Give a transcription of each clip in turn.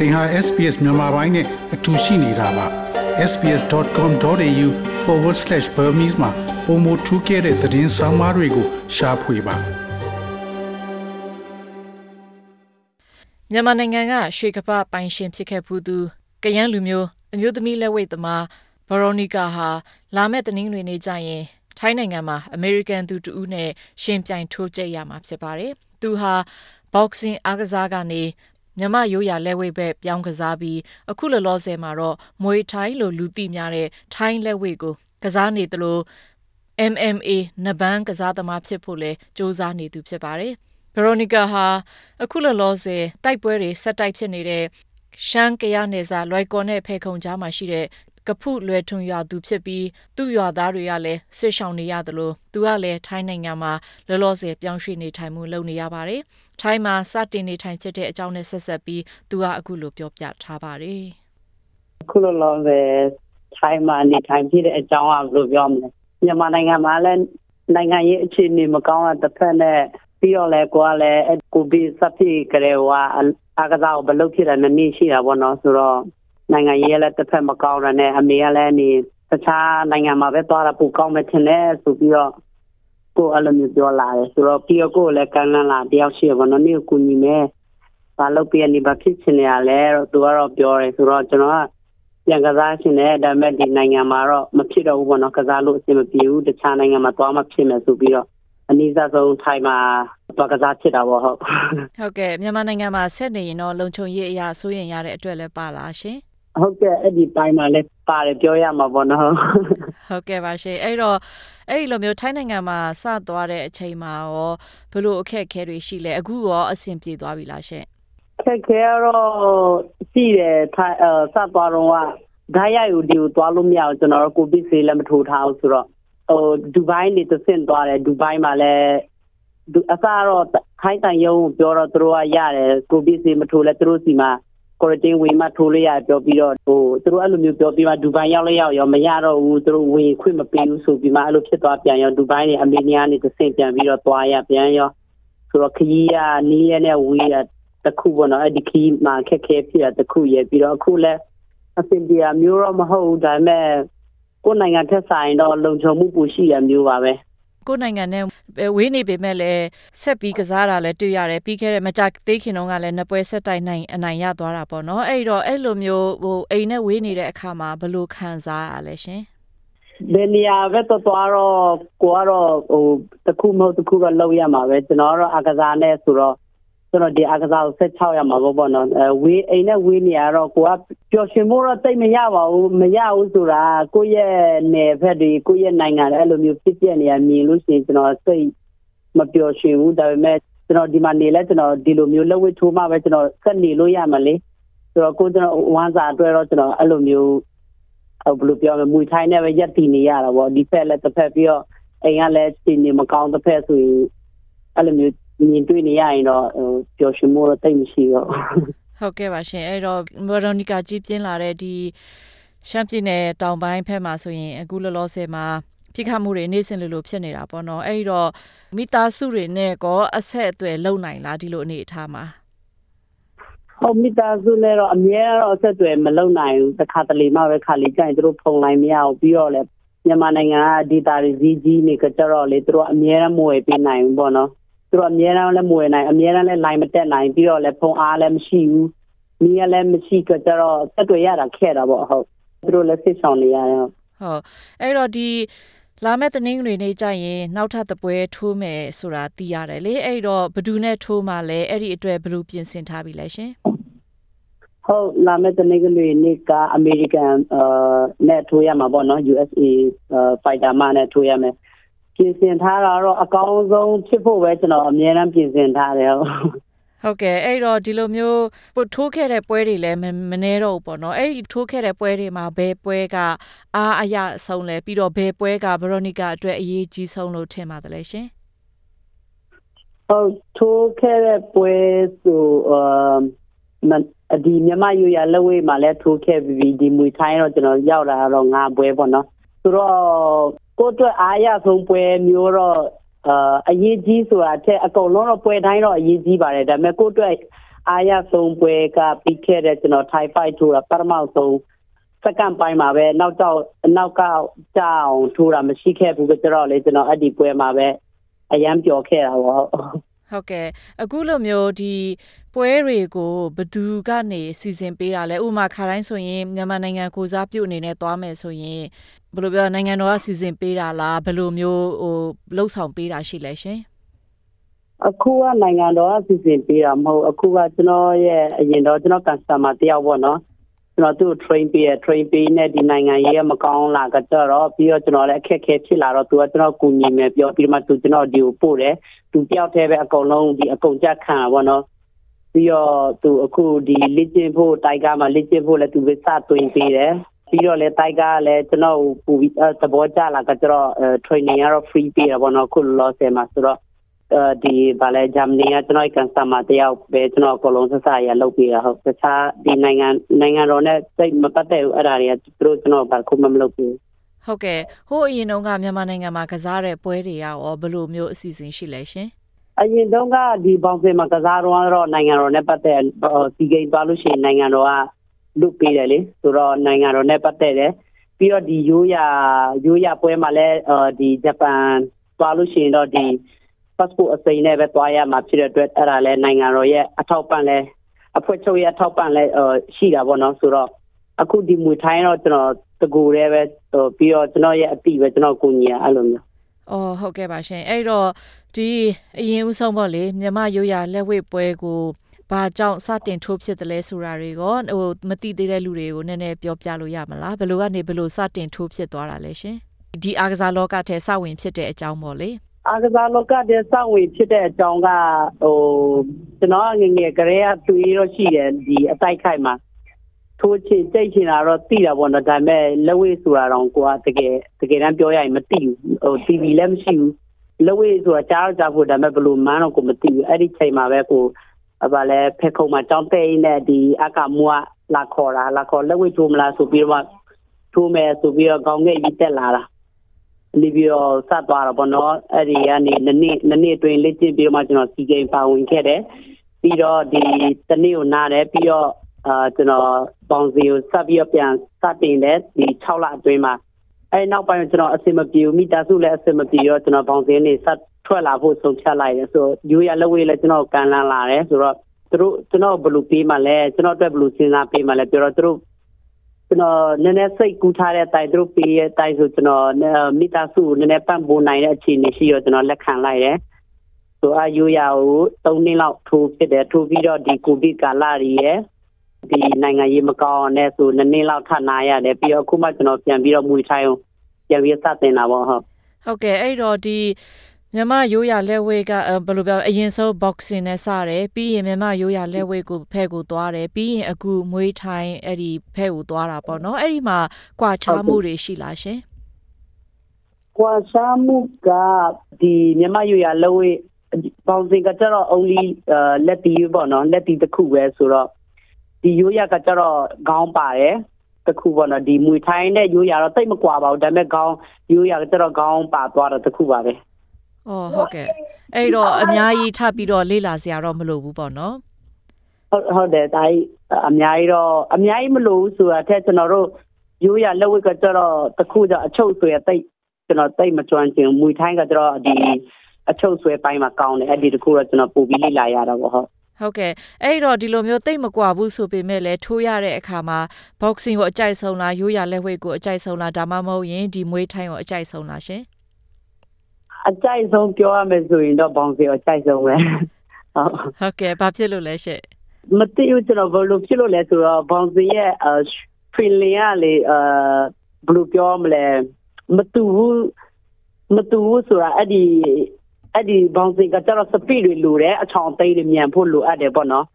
သင်ဟာ SPS မြန်မာပိုင်းနဲ့အတူရှိနေတာပါ sps.com.au/burmese မှာပုံမထူးခဲ့တဲ့သတင်းစာမားတွေကိုရှားဖွေပါမြန်မာနိုင်ငံကရွှေကပပိုင်ရှင်ဖြစ်ခဲ့ဖူးသူကယန်းလူမျိုးအမျိုးသမီးလက်ဝိတ်သမားဘရိုနီကာဟာလာမယ့်တနင်္ဂနွေနေ့ကျရင်ထိုင်းနိုင်ငံမှာအမေရိကန်သူတဦးနဲ့ရှင်ပြိုင်ထိုးကျက်ရမှာဖြစ်ပါတယ်။သူဟာ boxing အားကစားကနေ မြမရိုးရာလက်ဝိတ်ဘက်ပြောင်းကစားပြီးအခုလောလောဆယ်မှာတော့မွေထိုင်းလိုလူသိများတဲ့ထိုင်းလက်ဝိတ်ကိုကစားနေသလို MMA နဘန်းကစားသမားဖြစ်ဖို့လဲစ조사နေသူဖြစ်ပါတယ်။ဗရိုနီကာဟာအခုလောလောဆယ်တိုက်ပွဲတွေဆက်တိုက်ဖြစ်နေတဲ့ရှမ်းကရနယ်စာလွိုက်ကော်နဲ့ဖေခုံကြားမှာရှိတဲ့ကဖုလွယ်ထွန်ရွာသူဖြစ်ပြီးသူ့ရွာသားတွေကလည်းစစ်ဆောင်နေရသလိုသူကလည်းထိုင်းနိုင်ငံမှာလောလောဆယ်ပြောင်းရွှေ့နေထိုင်မှုလုပ်နေရပါတယ်။ ထိုင်းမှာစတင်နေထိုင်ဖြစ်တဲ့အကြောင်းနဲ့ဆက်ဆက်ပြီးသူကအခုလိုပြောပြထားပါတယ်။အခုလောလောဆယ်ထိုင်းမှာနေထိုင်ဖြစ်တဲ့အကြောင်းကဘယ်လိုပြောမလဲ။မြန်မာနိုင်ငံမှာလည်းနိုင်ငံရေးအခြေအနေမကောင်းတဲ့တစ်ဖက်နဲ့ပြီးတော့လည်းကိုကလည်းကိုဗစ်စဖြစ်ကြတဲ့ဟိုအကစားကိုဘလုပ်ဖြစ်တာနည်းနည်းရှိတာပေါ့နော်ဆိုတော့နိုင်ငံရေးလည်းတစ်ဖက်မကောင်းတာနဲ့အမေကလည်းနေတခြားနိုင်ငံမှာပဲသွားတာပိုကောင်းမယ်ထင်တယ်ဆိုပြီးတော့ ကိုအဲ့လိုမျိုးပြောလာတယ်ဆိုတော့ပြီးတော့ကိုလည်းကမ်းလှမ်းလာတယောက်ရှိဘောနော်နေ့ကိုညီမဲဘာလုပ်ပြနေဘာဖြစ်ချင်နေရလဲတော့သူကတော့ပြောတယ်ဆိုတော့ကျွန်တော်ကပြန်ကစားရှင်တယ်ဒါပေမဲ့ဒီနိုင်ငံမှာတော့မဖြစ်တော့ဘူးပေါ့နော်ကစားလို့အဆင်မပြေဘူးတခြားနိုင်ငံမှာသွားမှဖြစ်မယ်ဆိုပြီးတော့အနည်းဆုံးထိုင်မှာသွားကစားဖြစ်တာပေါ့ဟုတ်ဟုတ်ကဲ့မြန်မာနိုင်ငံမှာဆက်နေရင်တော့လုံခြုံရေးအရာစိုးရင်ရတဲ့အတွက်လည်းပါလားရှင် ဟုတ်ကဲ့အဲ့ဒီပိုင်းမှာလည်းပါတယ်ပြောရမှာပေါ့နော်ဟုတ်ကဲ့ပါရှင်အဲ့တော့အဲ့ဒီလိုမျိုးထိုင်းနိုင်ငံမှာစသွားတဲ့အချိန်မှာရောဘယ်လိုအခက်အခဲတွေရှိလဲအခုရောအဆင်ပြေသွားပြီလားရှင်ခက်ခဲတော့ရှိတယ်ထိုင်းအစသွားတော့ကဓာတ်ရိုက်ကိုဒီကိုသွားလို့မရဘူးကျွန်တော်တို့ကိုဗစ်ဆေးလည်းမထိုးထားဘူးဆိုတော့ဟိုဒူဘိုင်းနေသဆင့်သွားတယ်ဒူဘိုင်းမှာလည်းအစားတော့ခိုင်းတန်ရုံပြောတော့သူတို့ကရတယ်ကိုဗစ်ဆေးမထိုးလဲသူတို့စီမှာ quarantine ဝင်မှထိုးလိုက်ရပြောပြီးတော့ဟိုသူတို့အဲ့လိုမျိုးပြောပြီးမှဒူဘိုင်းရောက်လိုက်ရောက်ရောမရတော့ဘူးသူတို့ဝင်ခွင့်မပေးဘူးဆိုပြီးမှအဲ့လိုဖြစ်သွားပြန်ရောဒူဘိုင်းနေအမေနီယာနေသဆင့်ပြန်ပြီးတော့သွားရပြန်ရောဆိုတော့ခကြီးကနီးရနဲ့ဝေးရတခုပေါ့နော်အဲ့ဒီခကြီးမှာခက်ခဲဖြစ်ရတခုရပြီးတော့အခုလဲအစင်ပြမျိုးတော့မဟုတ်ဘူးဒါပေမဲ့ကိုယ်နိုင်ငံထက်ဆိုင်တော့လုံခြုံမှုပူရှိရမျိုးပါပဲ ကိုယ်နိုင်ငံနဲ့ဝေးနေပေမဲ့လည်းဆက်ပြီးကစားတာလည်းတွေ့ရတယ်ပြီးခဲ့တဲ့မကြသေးခင်တုန်းကလည်းနှစ်ပွဲဆက်တိုက်နိုင်အနိုင်ရသွားတာပေါ့နော်အဲ့တော့အဲ့လိုမျိုးဟိုအိမ်နဲ့ဝေးနေတဲ့အခါမှာဘယ်လိုခံစားရလဲရှင်ဘယ်နေရာပဲတော့တော့ကိုကတော့ဟိုတခုမဟုတ်တခုတော့လောက်ရမှာပဲကျွန်တော်တော့အကစားနဲ့ဆိုတော့ ကျွန်တော်ဒီအကစားကို16ရမှာပေါ့ပေါ့နော်အဲဝေးအိမ်နဲ့ဝေးနေရတော့ကိုကပျော်ရွှင်ဖို့တော့တိတ်မရပါဘူးမရဘူးဆိုတာကိုယ့်ရဲ့နယ်ဖက်တွေကိုယ့်ရဲ့နိုင်ငံအဲ့လိုမျိုးဖြစ်ပြနေရမြင်လို့ရှိရင်ကျွန်တော်စိတ်မပျော်ရွှင်ဘူးဒါပေမဲ့ကျွန်တော်ဒီမှာနေလဲကျွန်တော်ဒီလိုမျိုးလက်ဝဲထိုးမှပဲကျွန်တော်ဆက်နေလို့ရမှာလေဆိုတော့ကိုကျွန်တော်ဝမ်းစာအတွက်တော့ကျွန်တော်အဲ့လိုမျိုးဘယ်လိုပြောမလဲမွေထိုင်းနဲ့ပဲရက်တည်နေရတာပေါ့ဒီဖက်လည်းတစ်ဖက်ပြီးတော့အိမ်ကလည်းစီနေမကောင်းတစ်ဖက်ဆိုရင်အဲ့လိုမျိုး မြင်တွေ့နေရရင်တော့ပျော်ရွှင်မှုတော့တိတ်မရှိတော့ဟုတ်ကဲ့ပါရှင်အဲ့တော့မေရိုနီကာကြီးပြင်းလာတဲ့ဒီရှမ်းပြည်နယ်တောင်ပိုင်းဖက်မှာဆိုရင်အခုလောလောဆယ်မှာပြစ်ခတ်မှုတွေနေ့စဉ်လိုလိုဖြစ်နေတာပေါ့နော်အဲ့တော့မိသားစုတွေနဲ့ကောအဆက်အသွယ်လုံနိုင်လားဒီလိုအနေအထားမှာဟုတ်မိသားစုနဲ့တော့အများတော့အဆက်အသွယ်မလုံနိုင်ဘူးတစ်ခါတလေမှပဲခါလေးကြရင်တို့ဖုန်လိုက်မရဘူးပြီးတော့လည်းမြန်မာနိုင်ငံကဒေတာတွေကြီးကြီးနေကြတော့လေတို့အများရမွေပေးနိုင်ဘူးပေါ့နော် သူတို့အများအားလည်းမွေနိုင်အများအားလည်း line မတက်နိုင်ပြီးတော့လည်းဖုန်းအားလည်းမရှိဘူးနီးရလည်းမရှိကြတော့ဆက်တွေ့ရတာခဲ့တာပေါ့ဟုတ်သူတို့လည်းစစ်ဆောင်နေရတယ်ဟုတ်အဲ့တော့ဒီလာမယ့်တနင်္ဂနွေနေ့ကျရင်နောက်ထပ်တပွဲထိုးမယ်ဆိုတာသိရတယ်လေအဲ့တော့ဘဒူနဲ့ထိုးမှလည်းအဲ့ဒီအတွက်ဘယ်လိုပြင်ဆင်ထားပြီလဲရှင်ဟုတ်လာမယ့်တနင်္ဂနွေနေ့ကအမေရိကန်အာနဲ့ထိုးရမှာပေါ့နော် USA fighter မနဲ့ထိုးရမယ် ပြင်ဆင်ထားတာတော့အကောင်းဆုံးဖြစ်ဖို့ပဲကျွန်တော်အများအားပြင်ဆင်ထားတယ်ဟုတ်ဟုတ်ကဲ့အဲ့တော့ဒီလိုမျိုးပို့ထိုးခဲ့တဲ့ပွဲတွေလည်းမနှဲတော့ဘူးပေါ့နော်အဲ့ဒီထိုးခဲ့တဲ့ပွဲတွေမှာဘယ်ပွဲကအားအရဆုံးလဲပြီးတော့ဘယ်ပွဲကဗရိုနီကာအတွက်အရေးကြီးဆုံးလို့ထင်ပါတယ်လေရှင်ဟုတ်ထိုးခဲ့တဲ့ပွဲဆိုအဒီမြန်မာယူရလက်ဝဲမှာလည်းထိုးခဲ့ပြီးဒီမွေထိုင်းတော့ကျွန်တော်ရောက်လာတော့ငါပွဲပေါ့နော်ဆိုတော့ ကိုအတွက်အားရဆုံးပွဲမျိုးတော့အာအရေးကြီးဆိုတာတဲ့အကုန်လုံးတော့ပွဲတိုင်းတော့အရေးကြီးပါတယ်ဒါပေမဲ့ကိုအတွက်အားရဆုံးပွဲကပြီးခဲ့တဲ့ကျွန်တော်ထိုင်ဖိုက်ထိုးတာပထမဆုံးစက္ကန့်ပိုင်းမှာပဲနောက်တော့နောက်ကကြောင်ထိုးတာမရှိခဲ့ဘူးကြတော့လေကျွန်တော်အဲ့ဒီပွဲမှာပဲအရန်ပျော်ခဲ့တာပေါ့ဟုတ်ကဲ့အခုလိုမျိုးဒီပွဲတွေကိုဘသူကနေစီစဉ်ပေးတာလဲဥပမာခါတိုင်းဆိုရင်မြန်မာနိုင်ငံကိုစားပြုအနေနဲ့သွားမယ်ဆိုရင် ဘယ်လိုပြောနိုင်ငံတော်ကစီစဉ်ပေးတာလားဘယ်လိုမျိုးဟိုလှုပ်ဆောင်ပေးတာရှိလဲရှင်အခုကနိုင်ငံတော်ကစီစဉ်ပေးတာမဟုတ်အခုကကျွန်တော်ရဲ့အရင်တော့ကျွန်တော် customer တယောက်ပေါ့နော်ကျွန်တော်သူ့ train ပေးရ train ပေးနဲ့ဒီနိုင်ငံရေးမကောင်းလာကြတော့ပြီးတော့ကျွန်တော်လည်းအခက်အခဲဖြစ်လာတော့သူကကျွန်တော်ကူညီမယ်ပြောပြီးမှသူကျွန်တော်ဒီကိုပို့တယ်သူတယောက်တည်းပဲအကုန်လုံးဒီအကုန်ကြခံတာပေါ့နော်ပြီးတော့သူအခုဒီလက်ကျင်ဖို့တိုက်ကမှလက်ကျင်ဖို့လည်းသူပဲစသွင်းပေးတယ် ပြီးတော့လည်းတိုက်ကလည်းကျွန်တော်ပူပြီးသဘောကျလာကြတော့ training ကတော့ free ပေးတာပေါ့နော်ခုလောဆယ်မှာဆိုတော့ဒီဘာလဲဂျမ်နီကကျွန်တော်ကန်စမာတယောက်ပဲကျွန်တော်အကုန်လုံးဆက်စားရလုပ်ပေးတာဟုတ်တခြားဒီနိုင်ငံနိုင်ငံတော်နဲ့စိတ်မပတ်သက်ဘူးအဲ့ဒါတွေကသူတို့ကျွန်တော်ဘာခုမှမလုပ်ဘူးဟုတ်ကဲ့ဟိုအရင်တုန်းကမြန်မာနိုင်ငံမှာကစားတဲ့ပွဲတွေရောဘယ်လိုမျိုးအစီအစဉ်ရှိလဲရှင်အရင်တုန်းကဒီဘောင်စင်မှာကစားတော့တော့နိုင်ငံတော်နဲ့ပတ်သက်စီဂိမ်းသွားလို့ရှိရင်နိုင်ငံတော်က လုပေးတယ်လေဆိုတော့နိုင်ငံတော်နဲ့ပတ်သက်တယ်ပြီးတော့ဒီရိုးရရိုးရပွဲမှာလည်းဒီဂျပန်သွားလို့ရှိရင်တော့ဒီ passport အစိမ်းနဲ့ပဲသွားရမှာဖြစ်တဲ့အတွက်အဲ့ဒါလည်းနိုင်ငံတော်ရဲ့အထောက်ပံ့လဲအဖွဲ့ချုပ်ရဲ့အထောက်ပံ့လဲရှိတာပေါ့နော်ဆိုတော့အခုဒီမွေထိုင်းတော့ကျွန်တော်တကူတည်းပဲပြီးတော့ကျွန်တော်ရဲ့အတိပဲကျွန်တော်ကိုညီရအဲ့လိုမျိုးအော်ဟုတ်ကဲ့ပါရှင်အဲ့တော့ဒီအရင်ဦးဆုံးပေါ့လေမြမရိုးရလက်ဝဲပွဲကို ဘာကြောင့်စတင်ထိုးဖြစ်တယ်လဲဆိုတာတွေကိုဟိုမသိသေးတဲ့လူတွေကိုနည်းနည်းပြောပြလို့ရမလားဘယ်လိုကနေဘယ်လိုစတင်ထိုးဖြစ်သွားတာလဲရှင်ဒီအားကစားလောကထဲစဝင်ဖြစ်တဲ့အကြောင်းပေါ့လေအားကစားလောကတဲ့စဝင်ဖြစ်တဲ့အကြောင်းကဟိုကျွန်တော်ငငယ်ကလေးကသူရတော့ရှိတယ်ဒီအတိုက်ခိုက်မှာထိုးချင်တိတ်ချင်တာတော့သိတာပေါ့နော်ဒါပေမဲ့လက်ဝဲဆိုတာတော့ကိုကတကယ်တကယ်တမ်းပြောရရင်မသိဘူးဟို TV လည်းမရှိဘူးလက်ဝဲဆိုတာကြားတော့ကြားဖို့ဒါပေမဲ့ဘလို့မန်းတော့ကိုမသိဘူးအဲ့ဒီချိန်မှာပဲကို အပါလဲဖက်ခုံမှာကြောင်းတဲ့နဲ့ဒီအကမွားလာခေါ်တာလာခေါ်လက်ဝဲထိုးမလားဆိုပြီးတော့ထိုးမယ်ဆိုပြီးတော့ခေါင်းငယ်ကြီးတက်လာတာနေပြီးတော့စသွားတော့ဘောနော်အဲ့ဒီကနေနနေ့နနေ့တွင်လက်ကျင့်ပြီးတော့မှကျွန်တော်စီဂိမ်းပါဝင်ခဲ့တယ်ပြီးတော့ဒီတနေ့ကိုနားတယ်ပြီးတော့အာကျွန်တော်ပေါင်စီကိုဆက်ပြီးတော့ပြန်စတင်တယ်ဒီ6လအတွင်းမှာအဲနောက်ပိုင်းကျွန်တော်အစင်မပြေဘူးမိသားစုလည်းအစင်မပြေတော့ကျွန်တော်ပေါင်စီနေဆက် ထွက်လာဖို့ဆုံးဖြတ်လိုက်တယ်ဆိုရိုးရလက်ဝေးလည်းကျွန်တော်ကန်လန်းလာတယ်ဆိုတော့သူတို့ကျွန်တော်ဘယ်လိုပေးမှလဲကျွန်တော်အတွက်ဘယ်လိုစဉ်းစားပေးမှလဲပြောတော့သူတို့ကျွန်တော်နည်းနည်းစိတ်ကူးထားတဲ့အတိုင်းသူတို့ပေးရဲ့အတိုင်းဆိုကျွန်တော်မိသားစုနည်းနည်းပံ့ပိုးနိုင်တဲ့အခြေအနေရှိတော့ကျွန်တော်လက်ခံလိုက်တယ်ဆိုအယူရကို3နှစ်လောက်ထိုးဖြစ်တယ်ထိုးပြီးတော့ဒီကိုဗစ်ကာလရီရဲ့ဒီနိုင်ငံရေးမကောင်းနဲ့ဆိုနှစ်နှစ်လောက်ထနာရတယ်ပြီးတော့အခုမှကျွန်တော်ပြန်ပြီးတော့မွေထိုင်းအောင်ပြန်ပြီးစတင်တာပေါ့ဟုတ်ဟုတ်ကဲ့အဲ့တော့ဒီ မြန်မာရိုးရလက်ဝဲကဘယ်လိုပြောအရင်ဆုံး boxing နဲ့စတယ်ပြီးရင်မြန်မာရိုးရလက်ဝဲကိုဖဲကိုသွားတယ်ပြီးရင်အခုမွေးထိုင်းအဲ့ဒီဖဲကိုသွားတာပေါ့နော်အဲ့ဒီမှာကွာခြားမှုတွေရှိလားရှင်ကွာခြားမှုကဒီမြန်မာရိုးရလက်ဝဲပေါင်းစင်ကကြတော့ only လက်တီပေါ့နော်လက်တီတစ်ခုပဲဆိုတော့ဒီရိုးရကကြတော့ခေါင်းပါတယ်တခုပေါ့နော်ဒီမွေထိုင်းနဲ့ရိုးရတော့တိတ်မကွာပါဘူးဒါပေမဲ့ခေါင်းရိုးရကကြတော့ခေါင်းပါသွားတော့တခုပါပဲ။ အော်ဟုတ်ကဲ့။အဲ့တော့အများကြီးထပ်ပြီးတော့လေ့လာစရာတော့မလိုဘူးပေါ့နော်ဟုတ်ဟုတ်တယ်ဒါကြီးအများကြီးတော့အများကြီးမလို့ဆိုတာတဲ့ကျွန်တော်တို့ရိုးရလက်ဝက်ကကြတော့တခုကြအချုပ်ဆွဲတိတ်ကျွန်တော်တိတ်မကျွမ်းကျင်မွေထိုင်းကကြတော့ဒီအချုပ်ဆွဲပိုင်းမှာကောင်းတယ်အဲ့ဒီတခုတော့ကျွန်တော်ပို့ပြီးလေ့လာရတာပေါ့ဟုတ်။ဟုတ်ကဲ့။အဲ့တော့ဒီလိုမျိုးတိတ်မကွာဘူးဆိုပေမဲ့လည်းထိုးရတဲ့အခါမှာ boxing ကိုအကြိုက်ဆုံးလားရိုးရလက်ဝဲကိုအကြိုက်ဆုံးလားဒါမှမဟုတ်ရင်ဒီမွေးထိုင်းကိုအကြိုက်ဆုံးလားရှင် အကြိုက်ဆုံးပြောရမယ်ဆိုရင်တော့ဘောင်စီအကြိုက်ဆုံးပဲဟုတ်။ဟုတ်ကဲ့ဘာဖြစ်လို့လဲရှင့်မသိဘူးကျွန်တော်ဘယ်လိုဖြစ်လို့လဲဆိုတော့ဘောင်စီရဲ့ feeling ကလေအဲဘယ်လိုပြောမလဲမတူဘူးမတူဘူးဆိုတာအဲ့ဒီအဲ့ဒီဘောင်စီကကျတော့ speed တွေလိုတယ်အချောင်သိမ်းတွေမြန်ဖို့လိုအပ်တယ်ပေါ့နော်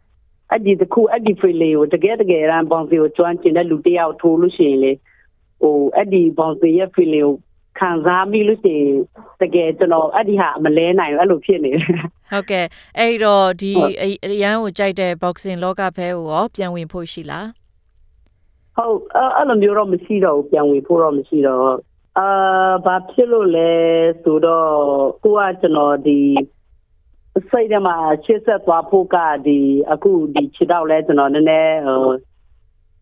အဲ့ဒီတခုအဲ့ဒီ feeling ကိုတကယ်တကယ်ရန်ဘောင်စီကိုကျွမ်းကျင်တဲ့လူတစ်ယောက်ထိုးလို့ရှိရင်လေဟိုအဲ့ဒီဘောင်စီရဲ့ feeling ကို ခံစားမိလို့ရှိရင်တကယ်ကျွန်တော်အဲ့ဒီဟာမလဲနိုင်ဘူးအဲ့လိုဖြစ်နေတယ်။ဟုတ်ကဲ့။အဲ့တော့ဒီအရန်ကိုကြိုက်တဲ့ boxing လောကဖဲကိုရောပြန်ဝင်ဖို့ရှိလားဟုတ်အဲ့လိုမျိုးတော့မရှိတော့ဘူးပြန်ဝင်ဖို့တော့မရှိတော့အာဘာဖြစ်လို့လဲဆိုတော့ကိုကကျွန်တော်ဒီစိတ်ထဲမှာချစ်ဆက်သွားဖို့ကဒီအခုဒီခြေတော့လဲကျွန်တော်နည်းနည်းဟို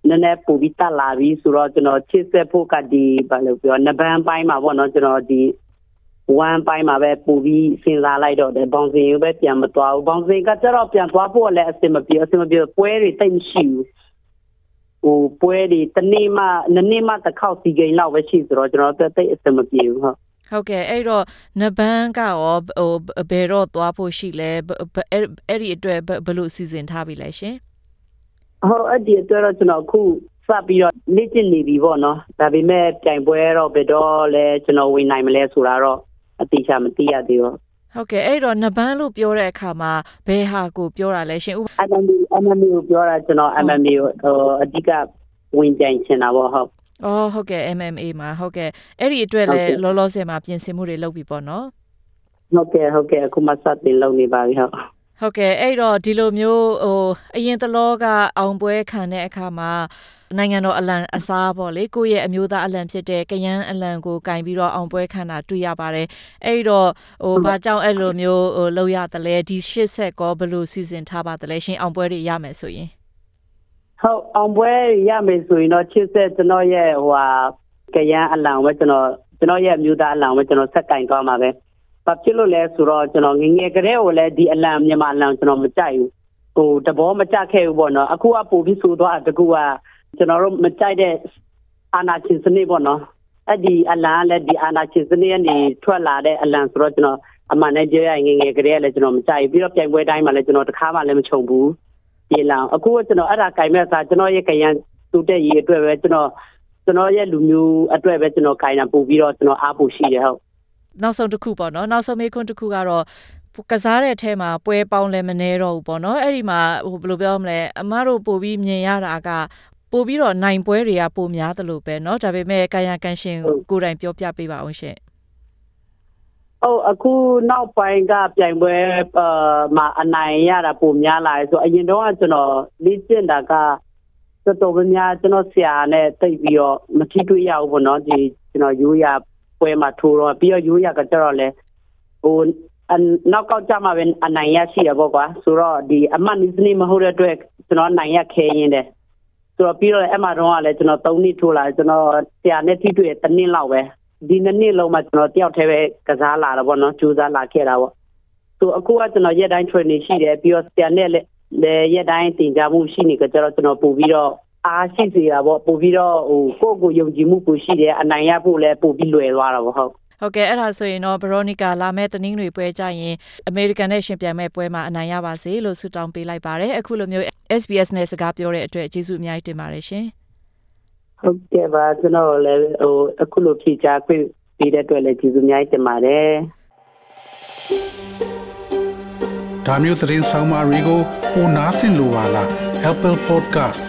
နည်းနည်းပူပြီးတက်လာပြီဆိုတော့ကျွန်တော်ချစ်ဆက်ဖို့ကဒီဘာလို့ပြောနဘန်ပိုင်းမှာပေါ့နော်ကျွန်တော်ဒီဝမ်ပိုင်းမှာပဲပူပြီးစဉ်းစားလိုက်တော့တယ်ဘောင်စင်ကိုပဲပြန်မသွားဘူးဘောင်စင်ကကျတော့ပြန်သွားဖို့လည်းအဆင်မပြေအဆင်မပြေပွဲတွေတိတ်မရှိဘူးဟိုပွဲတွေတနေ့မှနှစ်နေ့မှတစ်ခေါက်စီကိန်းလောက်ပဲရှိဆိုတော့ကျွန်တော်တို့တိတ်အဆင်မပြေဘူးဟုတ်ဟုတ်ကဲ့အဲ့တော့နဘန်ကရောဟိုဘယ်တော့သွားဖို့ရှိလဲအဲ့ဒီအတွက်ဘယ်လိုစီစဉ်ထားပြီလဲရှင် ဟုတ်အဲ့ဒီအတွက်တော့ကျွန်တော်အခုစပြီးတော့လေ့ကျင့်နေပြီပေါ့နော်ဒါပေမဲ့ပြိုင်ပွဲတော့ဘယ်တော့လဲကျွန်တော်ဝင်နိုင်မလဲဆိုတာတော့အတိအကျမသိရသေးဘူးဟုတ်ကဲ့အဲ့တော့နဘန်လို့ပြောတဲ့အခါမှာဘယ်ဟာကိုပြောတာလဲရှင်ဥ MMA MMA ကိုပြောတာကျွန်တော် MMA ကိုဟိုအဓိကဝင်ပြိုင်ချင်တာပေါ့ဟုတ်အော်ဟုတ်ကဲ့ MMA မှာဟုတ်ကဲ့အဲ့ဒီအတွက်လည်းလောလောဆယ်မှာပြင်ဆင်မှုတွေလုပ်ပြီပေါ့နော်ဟုတ်ကဲ့ဟုတ်ကဲ့အခုမှစတင်လုပ်နေပါပြီဟုတ် ဟုတ်ကဲ့အဲ့တော့ဒီလိုမျိုးဟိုအရင်တလောကအောင်ပွဲခံတဲ့အခါမှာနိုင်ငံတော်အလံအစားပေါ့လေကိုယ့်ရဲ့အမျိုးသားအလံဖြစ်တဲ့ကယန်းအလံကိုကင်ပြီးတော့အောင်ပွဲခံတာတွေ့ရပါတယ်အဲ့တော့ဟိုဘာကြောင့်အဲ့လိုမျိုးဟိုလောက်ရတယ်လဲဒီရှစ်ဆက်ကောဘယ်လိုစီစဉ်ထားပါသလဲရှင်အောင်ပွဲတွေရမယ်ဆိုရင်ဟုတ်အောင်ပွဲရမယ်ဆိုရင်တော့ချစ်ဆက်ကျွန်တော်ရဲ့ဟိုဟာကရန်အလောင်ပဲကျွန်တော်ကျွန်တော်ရဲ့အမျိုးသားအလောင်ပဲကျွန်တော်ဆက်ကင်သွားမှာပဲ ဘာဖြစ်လို့လဲဆိုတော့ကျွန်တော်ငငယ်ကလေးကိုလည်းဒီအလံမြန်မာအလံကျွန်တော်မကြိုက်ဘူးဟိုတဘောမကြခဲ့ဘူးပေါ့နော်အခုကပို့ပြီးဆိုတော့တကူကကျွန်တော်တို့မကြိုက်တဲ့အာနာချင်းစနစ်ပေါ့နော်အဲ့ဒီအလံလည်းဒီအာနာချင်းစနစ်ကနေထွက်လာတဲ့အလံဆိုတော့ကျွန်တော်အမှန်နဲ့ပြောရရင်ငငယ်ကလေးကလည်းကျွန်တော်မကြိုက်ဘူးပြီးတော့ပြိုင်ပွဲတိုင်းမှာလည်းကျွန်တော်တခါမှလည်းမချုံဘူးပြေလောင်အခုကကျွန်တော်အဲ့ဒါကင်မဲ့စားကျွန်တော်ရဲ့ကရန်တူတဲ့ရေးအတွက်ပဲကျွန်တော်ကျွန်တော်ရဲ့လူမျိုးအတွက်ပဲကျွန်တော်ကင်တာပို့ပြီးတော့ကျွန်တော်အားပို့ရှိတယ်ဟုတ် နောက်ဆုံးတစ်ခုပေါ့နော်နောက်ဆုံးမေးခွန်းတစ်ခုကတော့ကစားတဲ့အထဲမှာပွဲပေါင်းလည်းမနေတော့ဘူးပေါ့နော်အဲ့ဒီမှာဟိုဘယ်လိုပြောမလဲအမတို့ပို့ပြီးမြင်ရတာကပို့ပြီးတော့နိုင်ပွဲတွေကပိုများတယ်လို့ပဲเนาะဒါပေမဲ့ကာယကံရှင်ကိုယ်တိုင်ပြောပြပေးပါအောင်ရှင် ဟုတ်အခုနောက်ပိုင်းကပြိုင်ပွဲအာမှာအနိုင်ရတာပုံများလာတယ်ဆိုအရင်တော့ကကျွန်တော်လေ့ကျင့်တာကတော်တော်များများကျွန်တော်ဆရာနဲ့တိတ်ပြီးတော့မထိတွေ့ရဘူးပေါ့နော်ဒီကျွန်တော်ရိုးရ ပွဲမှာထိုးတော့ပြီးတော့ရိုးရကကြတော့လဲဟိုနောက်ကောက်ကြမှာပဲအနိုင်ရရှိရပေါ့ကွာဆိုတော့ဒီအမှတ်နည်းစနစ်မဟုတ်တဲ့အတွက်ကျွန်တော်နိုင်ရခဲရင်းတယ်ဆိုတော့ပြီးတော့အဲ့မှာတော့ကလည်းကျွန်တော်၃နှစ်ထိုးလာကျွန်တော်ဆရာနဲ့ထိတွေ့တစ်နှစ်လောက်ပဲဒီနှစ်နှစ်လုံးမှာကျွန်တော်တယောက်တည်းပဲကစားလာတာပေါ့နော်ကြိုးစားလာခဲ့တာပေါ့ဆိုအခုကကျွန်တော်ရက်တိုင်း training ရှိတယ်ပြီးတော့ဆရာနဲ့လည်းရက်တိုင်းတင်ကြမှုရှိနေကြတော့ကျွန်တော်ပို့ပြီးတော့ အားရှိစေတာပေါ့ပို့ပြီးတော့ဟိုကိုယ့်ကိုယုံကြည်မှုပိုရှိတယ်အနိုင်ရဖို့လည်းပို့ပြီးလွယ်သွားတာပေါ့ဟုတ်ဟုတ်ကဲ့အဲ့ဒါဆိုရင်တော့ဗရိုနီကာလာမဲ့တနင်္ဂနွေပွဲကြရင်အမေရိကန်နဲ့ရှင်ပြိုင်မဲ့ပွဲမှာအနိုင်ရပါစေလို့ဆုတောင်းပေးလိုက်ပါတယ်အခုလိုမျိုး SBS နဲ့စကားပြောတဲ့အတွက်ကျေးဇူးအများကြီးတင်ပါတယ်ရှင်ဟုတ်ကဲ့ပါကျွန်တော်လည်းဟိုအခုလိုဖြေချခွင့်ပေးတဲ့အတွက်လည်းကျေးဇူးအများကြီးတင်ပါတယ်ဒါမျိုးသတင်းဆောင်မတွေကိုပိုနားဆင်လိုပါလား Apple Podcast